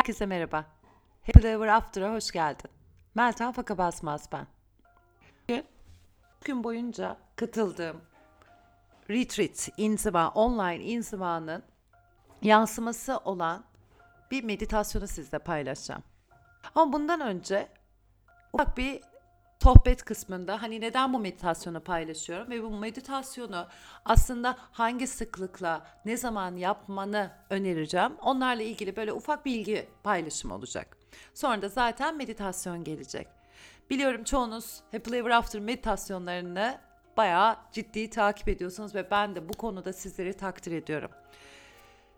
Herkese merhaba. Happy Ever After'a hoş geldin. Meltem Faka Basmaz ben. Bugün gün boyunca katıldığım retreat, inziva, online inzivanın yansıması olan bir meditasyonu sizle paylaşacağım. Ama bundan önce ufak bir sohbet kısmında hani neden bu meditasyonu paylaşıyorum ve bu meditasyonu aslında hangi sıklıkla ne zaman yapmanı önereceğim. Onlarla ilgili böyle ufak bilgi paylaşımı olacak. Sonra da zaten meditasyon gelecek. Biliyorum çoğunuz Happy Ever After meditasyonlarını bayağı ciddi takip ediyorsunuz ve ben de bu konuda sizleri takdir ediyorum.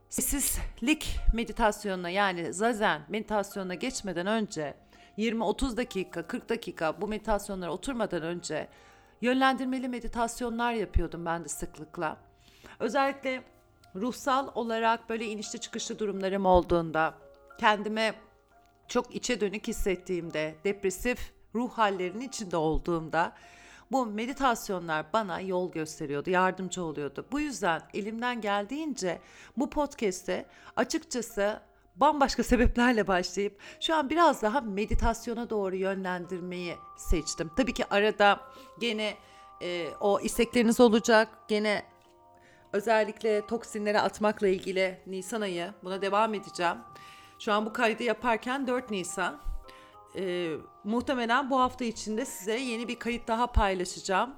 Sessizlik meditasyonuna yani zazen meditasyonuna geçmeden önce 20-30 dakika, 40 dakika bu meditasyonlara oturmadan önce yönlendirmeli meditasyonlar yapıyordum ben de sıklıkla. Özellikle ruhsal olarak böyle inişli çıkışlı durumlarım olduğunda, kendime çok içe dönük hissettiğimde, depresif ruh hallerinin içinde olduğumda bu meditasyonlar bana yol gösteriyordu, yardımcı oluyordu. Bu yüzden elimden geldiğince bu podcast'te açıkçası bambaşka sebeplerle başlayıp şu an biraz daha meditasyona doğru yönlendirmeyi seçtim. Tabii ki arada gene e, o istekleriniz olacak. Gene özellikle toksinleri atmakla ilgili Nisan ayı buna devam edeceğim. Şu an bu kaydı yaparken 4 Nisan. E, muhtemelen bu hafta içinde size yeni bir kayıt daha paylaşacağım.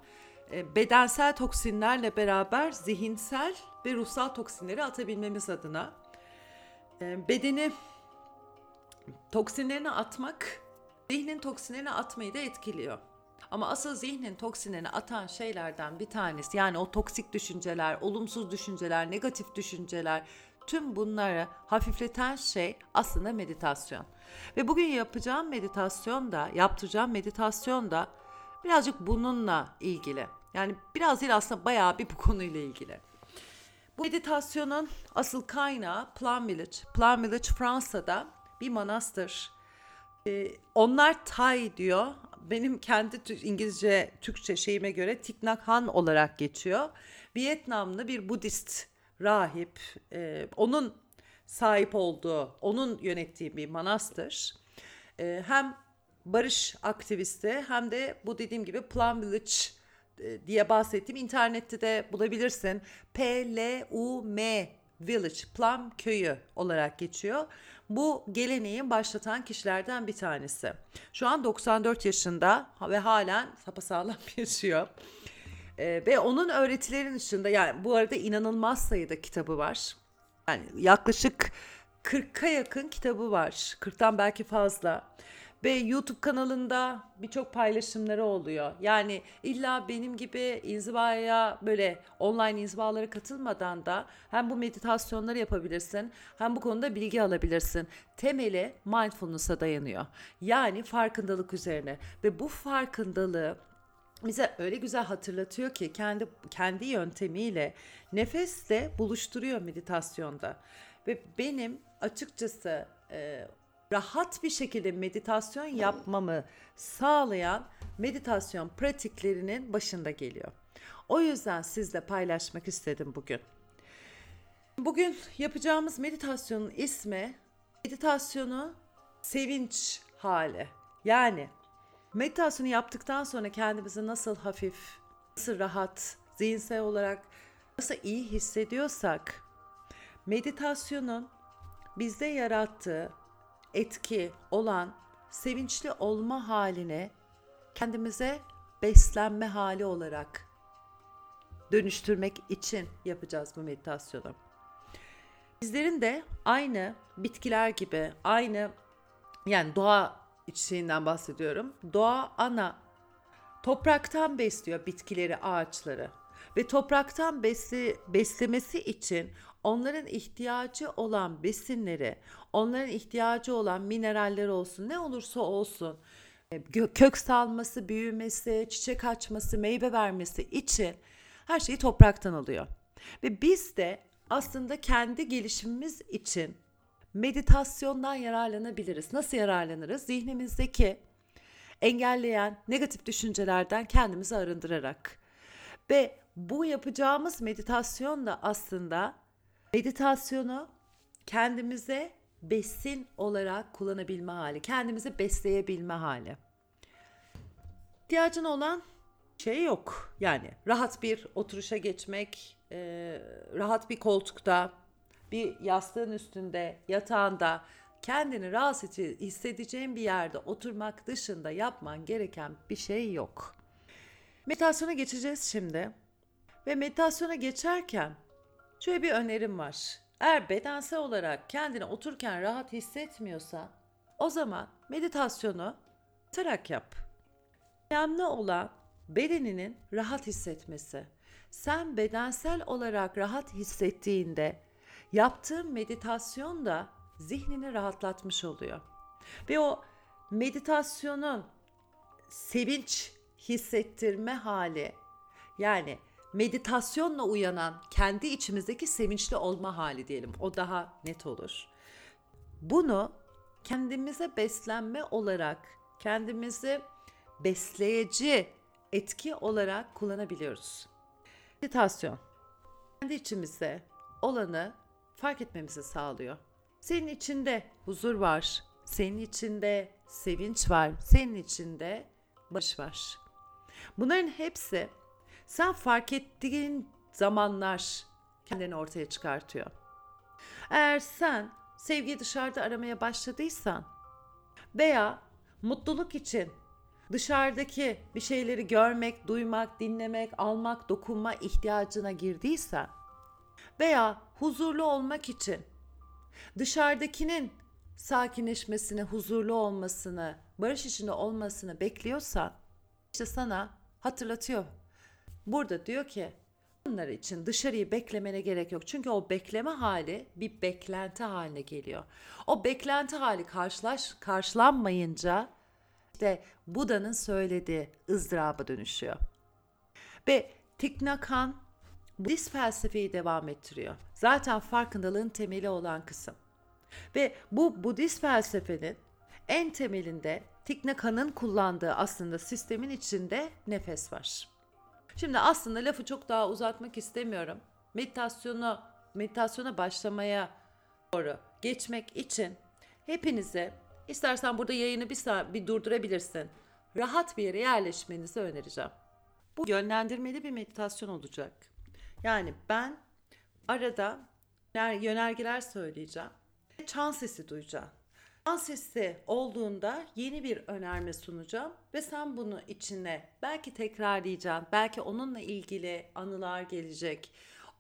E, bedensel toksinlerle beraber zihinsel ve ruhsal toksinleri atabilmemiz adına. E, bedeni toksinlerini atmak, zihnin toksinlerini atmayı da etkiliyor. Ama asıl zihnin toksinlerini atan şeylerden bir tanesi yani o toksik düşünceler, olumsuz düşünceler, negatif düşünceler tüm bunları hafifleten şey aslında meditasyon. Ve bugün yapacağım meditasyon da, yaptıracağım meditasyon da birazcık bununla ilgili. Yani biraz değil aslında bayağı bir bu konuyla ilgili. Bu meditasyonun asıl kaynağı Plum Village. Plum Village Fransa'da bir manastır. Ee, onlar Tay diyor. Benim kendi İngilizce, Türkçe şeyime göre Thich Nhat olarak geçiyor. Vietnamlı bir Budist rahip. Ee, onun sahip olduğu, onun yönettiği bir manastır. Ee, hem barış aktivisti hem de bu dediğim gibi Plum Village e, diye bahsettiğim internette de bulabilirsin. P-L-U-M Village, Plum Köyü olarak geçiyor. Bu geleneği başlatan kişilerden bir tanesi. Şu an 94 yaşında ve halen sapasağlam yaşıyor. Ee, ve onun öğretilerin dışında yani bu arada inanılmaz sayıda kitabı var. Yani yaklaşık 40'a yakın kitabı var. 40'tan belki fazla ve YouTube kanalında birçok paylaşımları oluyor. Yani illa benim gibi inzivaya böyle online inzivalara katılmadan da hem bu meditasyonları yapabilirsin hem bu konuda bilgi alabilirsin. Temeli mindfulness'a dayanıyor. Yani farkındalık üzerine ve bu farkındalığı bize öyle güzel hatırlatıyor ki kendi kendi yöntemiyle nefesle buluşturuyor meditasyonda. Ve benim açıkçası rahat bir şekilde meditasyon yapmamı sağlayan meditasyon pratiklerinin başında geliyor. O yüzden sizle paylaşmak istedim bugün. Bugün yapacağımız meditasyonun ismi meditasyonu sevinç hali. Yani meditasyonu yaptıktan sonra kendimizi nasıl hafif, nasıl rahat, zihinsel olarak nasıl iyi hissediyorsak meditasyonun bizde yarattığı etki olan sevinçli olma haline kendimize beslenme hali olarak dönüştürmek için yapacağız bu meditasyonu. Bizlerin de aynı bitkiler gibi, aynı yani doğa içiğinden bahsediyorum. Doğa ana topraktan besliyor bitkileri, ağaçları ve topraktan besli, beslemesi için onların ihtiyacı olan besinleri, onların ihtiyacı olan mineraller olsun, ne olursa olsun e, kök salması, büyümesi, çiçek açması, meyve vermesi için her şeyi topraktan alıyor. Ve biz de aslında kendi gelişimimiz için meditasyondan yararlanabiliriz. Nasıl yararlanırız? Zihnimizdeki engelleyen negatif düşüncelerden kendimizi arındırarak. Ve bu yapacağımız meditasyon da aslında meditasyonu kendimize besin olarak kullanabilme hali, kendimizi besleyebilme hali. İhtiyacın olan şey yok. Yani rahat bir oturuşa geçmek, e, rahat bir koltukta, bir yastığın üstünde, yatağında kendini rahatsız hissedeceğin bir yerde oturmak dışında yapman gereken bir şey yok. Meditasyona geçeceğiz şimdi. Ve meditasyona geçerken şöyle bir önerim var. Eğer bedensel olarak kendini otururken rahat hissetmiyorsa o zaman meditasyonu yatarak yap. Önemli olan bedeninin rahat hissetmesi. Sen bedensel olarak rahat hissettiğinde yaptığın meditasyon da zihnini rahatlatmış oluyor. Ve o meditasyonun sevinç hissettirme hali yani meditasyonla uyanan kendi içimizdeki sevinçli olma hali diyelim. O daha net olur. Bunu kendimize beslenme olarak, kendimizi besleyici etki olarak kullanabiliyoruz. Meditasyon kendi içimizde olanı fark etmemizi sağlıyor. Senin içinde huzur var, senin içinde sevinç var, senin içinde baş var. Bunların hepsi sen fark ettiğin zamanlar kendini ortaya çıkartıyor. Eğer sen sevgiyi dışarıda aramaya başladıysan veya mutluluk için dışarıdaki bir şeyleri görmek, duymak, dinlemek, almak, dokunma ihtiyacına girdiysen veya huzurlu olmak için dışarıdakinin sakinleşmesini, huzurlu olmasını, barış içinde olmasını bekliyorsan işte sana hatırlatıyor. Burada diyor ki bunlar için dışarıyı beklemene gerek yok. Çünkü o bekleme hali bir beklenti haline geliyor. O beklenti hali karşılaş karşılanmayınca işte Buda'nın söylediği ızdıraba dönüşüyor. Ve Hanh Budist felsefeyi devam ettiriyor. Zaten farkındalığın temeli olan kısım. Ve bu Budist felsefenin en temelinde Hanh'ın kullandığı aslında sistemin içinde nefes var. Şimdi aslında lafı çok daha uzatmak istemiyorum. Meditasyonu meditasyona başlamaya doğru geçmek için hepinize istersen burada yayını bir bir durdurabilirsin. Rahat bir yere yerleşmenizi önereceğim. Bu yönlendirmeli bir meditasyon olacak. Yani ben arada yönergeler söyleyeceğim. Çan sesi duyacağım. Çan sesi olduğunda yeni bir önerme sunacağım ve sen bunu içine belki tekrarlayacaksın, belki onunla ilgili anılar gelecek.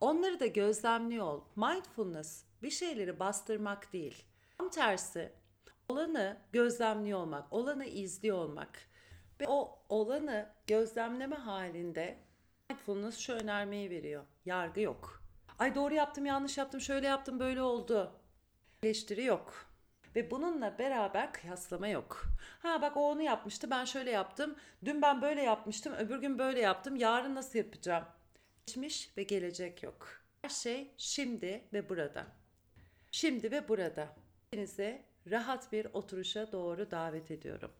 Onları da gözlemliyor ol. Mindfulness bir şeyleri bastırmak değil. Tam tersi olanı gözlemliyor olmak, olanı izliyor olmak. Ve o olanı gözlemleme halinde mindfulness şu önermeyi veriyor. Yargı yok. Ay doğru yaptım, yanlış yaptım, şöyle yaptım, böyle oldu. Eleştiri yok. Ve bununla beraber kıyaslama yok. Ha bak o onu yapmıştı, ben şöyle yaptım. Dün ben böyle yapmıştım, öbür gün böyle yaptım. Yarın nasıl yapacağım? Geçmiş ve gelecek yok. Her şey şimdi ve burada. Şimdi ve burada. Hepinizi rahat bir oturuşa doğru davet ediyorum.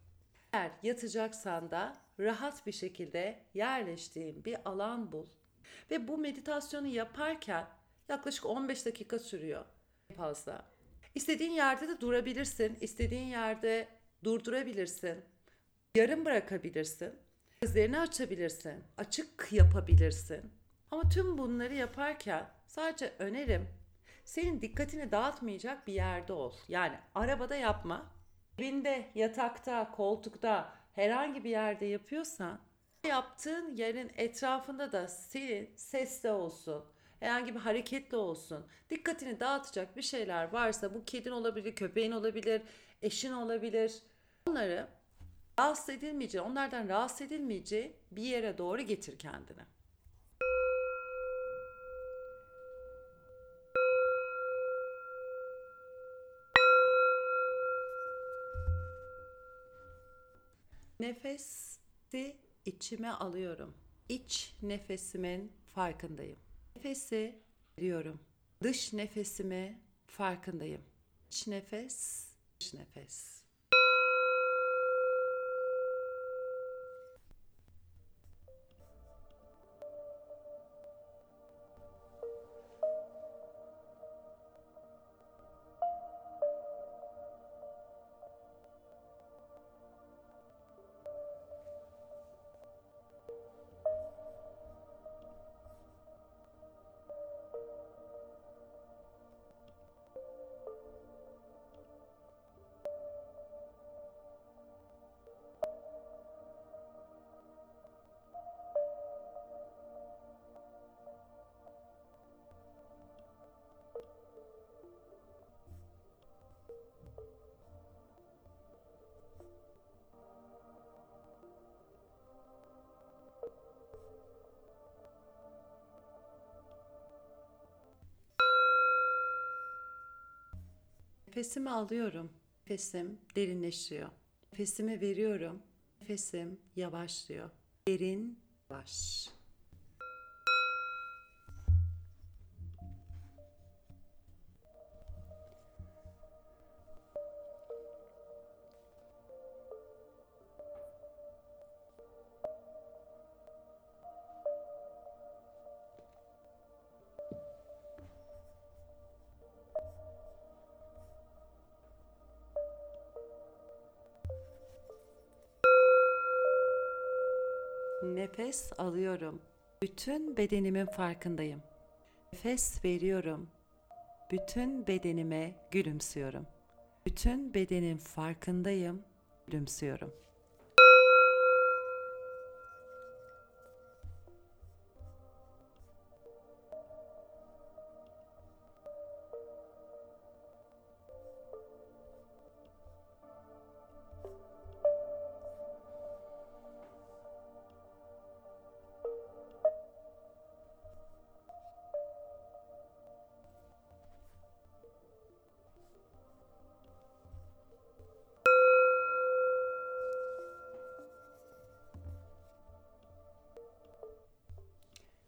Eğer yatacaksan da rahat bir şekilde yerleştiğin bir alan bul. Ve bu meditasyonu yaparken yaklaşık 15 dakika sürüyor fazla. İstediğin yerde de durabilirsin, istediğin yerde durdurabilirsin. Yarım bırakabilirsin. Gözlerini açabilirsin, açık yapabilirsin. Ama tüm bunları yaparken sadece önerim senin dikkatini dağıtmayacak bir yerde ol. Yani arabada yapma. Evinde, yatakta, koltukta, herhangi bir yerde yapıyorsan yaptığın yerin etrafında da senin sesle olsun, herhangi bir hareketli olsun, dikkatini dağıtacak bir şeyler varsa bu kedin olabilir, köpeğin olabilir, eşin olabilir. Onları rahatsız edilmeyeceği, onlardan rahatsız edilmeyeceği bir yere doğru getir kendini. Nefesi içime alıyorum. İç nefesimin farkındayım. Nefesi veriyorum. Dış nefesimi farkındayım. İç nefes, dış nefes. Nefesimi alıyorum. Nefesim derinleşiyor. Nefesimi veriyorum. Nefesim yavaşlıyor. Derin, yavaş. Nefes alıyorum. Bütün bedenimin farkındayım. Nefes veriyorum. Bütün bedenime gülümsüyorum. Bütün bedenin farkındayım. Gülümsüyorum.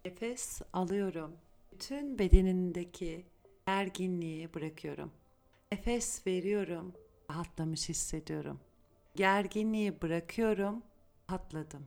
Nefes alıyorum. Bütün bedenindeki gerginliği bırakıyorum. Nefes veriyorum. Rahatlamış hissediyorum. Gerginliği bırakıyorum. Rahatladım.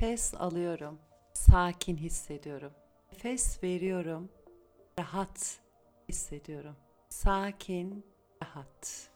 Nefes alıyorum. Sakin hissediyorum. Nefes veriyorum. Rahat hissediyorum. Sakin, rahat.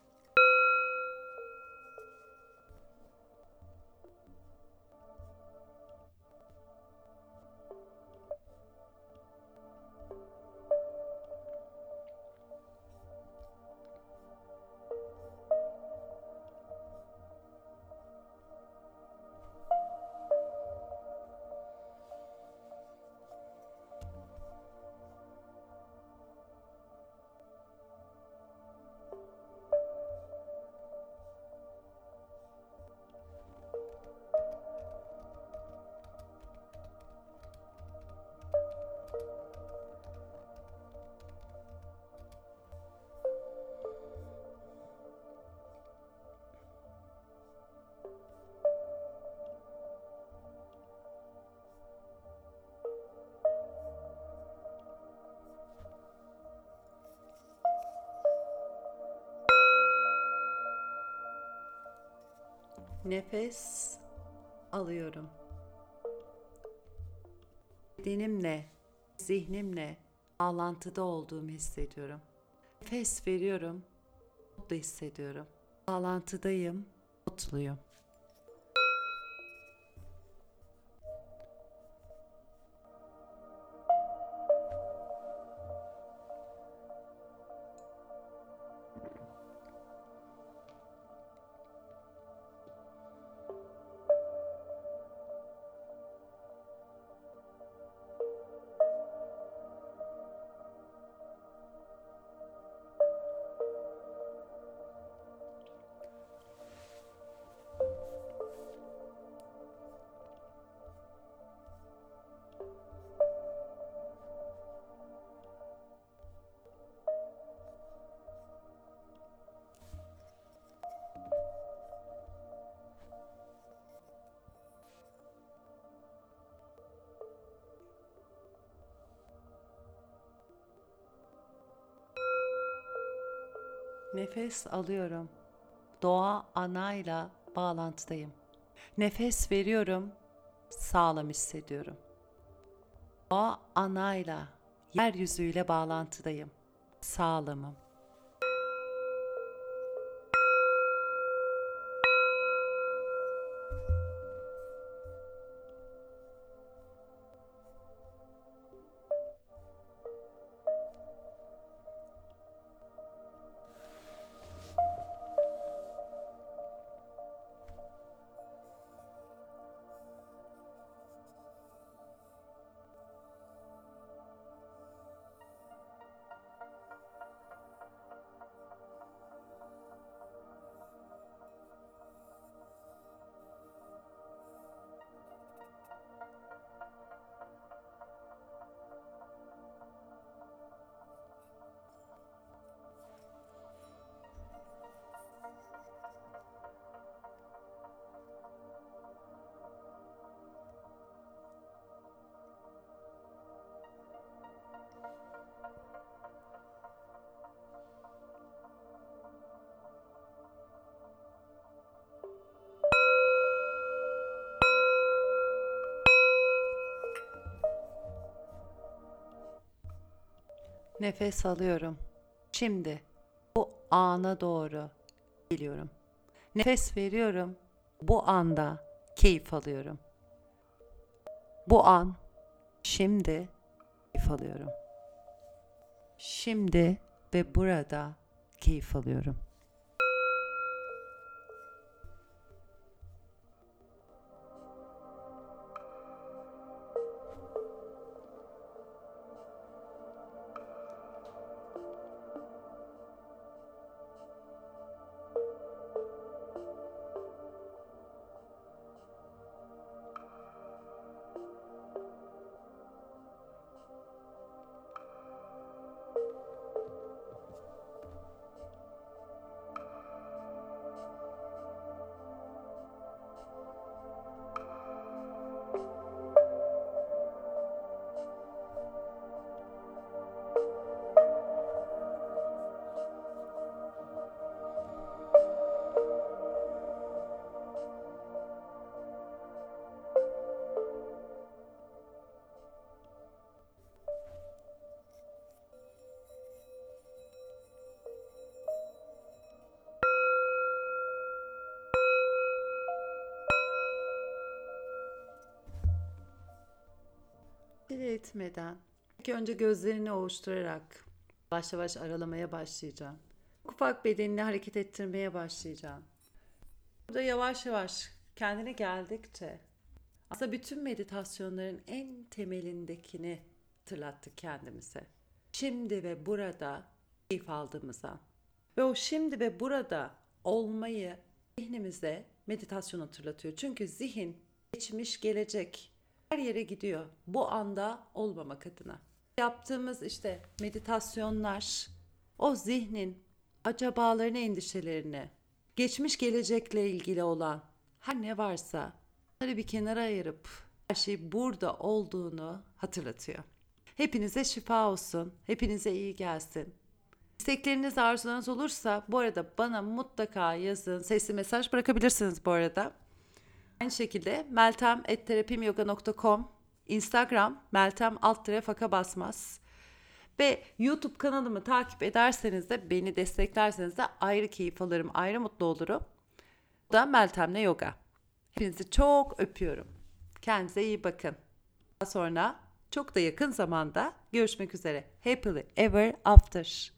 Nefes alıyorum. Bedenimle, zihnimle bağlantıda olduğumu hissediyorum. Nefes veriyorum, mutlu hissediyorum. Bağlantıdayım, mutluyum. Nefes alıyorum. Doğa anayla bağlantıdayım. Nefes veriyorum. Sağlam hissediyorum. Doğa anayla, yeryüzüyle bağlantıdayım. Sağlamım. Nefes alıyorum. Şimdi bu ana doğru geliyorum. Nefes veriyorum. Bu anda keyif alıyorum. Bu an şimdi keyif alıyorum. Şimdi ve burada keyif alıyorum. Etmeden ilk önce gözlerini ovuşturarak yavaş yavaş aralamaya başlayacağım. Ufak bedenini hareket ettirmeye başlayacağım. Burada yavaş yavaş kendine geldikçe aslında bütün meditasyonların en temelindekini hatırlattık kendimize. Şimdi ve burada keyif aldığımıza ve o şimdi ve burada olmayı zihnimize meditasyon hatırlatıyor. Çünkü zihin geçmiş gelecek her yere gidiyor. Bu anda olmamak adına. Yaptığımız işte meditasyonlar o zihnin acabalarını, endişelerini, geçmiş gelecekle ilgili olan her ne varsa onları bir kenara ayırıp her şey burada olduğunu hatırlatıyor. Hepinize şifa olsun. Hepinize iyi gelsin. İstekleriniz, arzularınız olursa bu arada bana mutlaka yazın. Sesli mesaj bırakabilirsiniz bu arada. Aynı şekilde meltem.terapimyoga.com Instagram meltem alt faka basmaz. Ve YouTube kanalımı takip ederseniz de beni desteklerseniz de ayrı keyif alırım, ayrı mutlu olurum. Bu da Meltem'le Yoga. Hepinizi çok öpüyorum. Kendinize iyi bakın. Daha sonra çok da yakın zamanda görüşmek üzere. Happily ever after.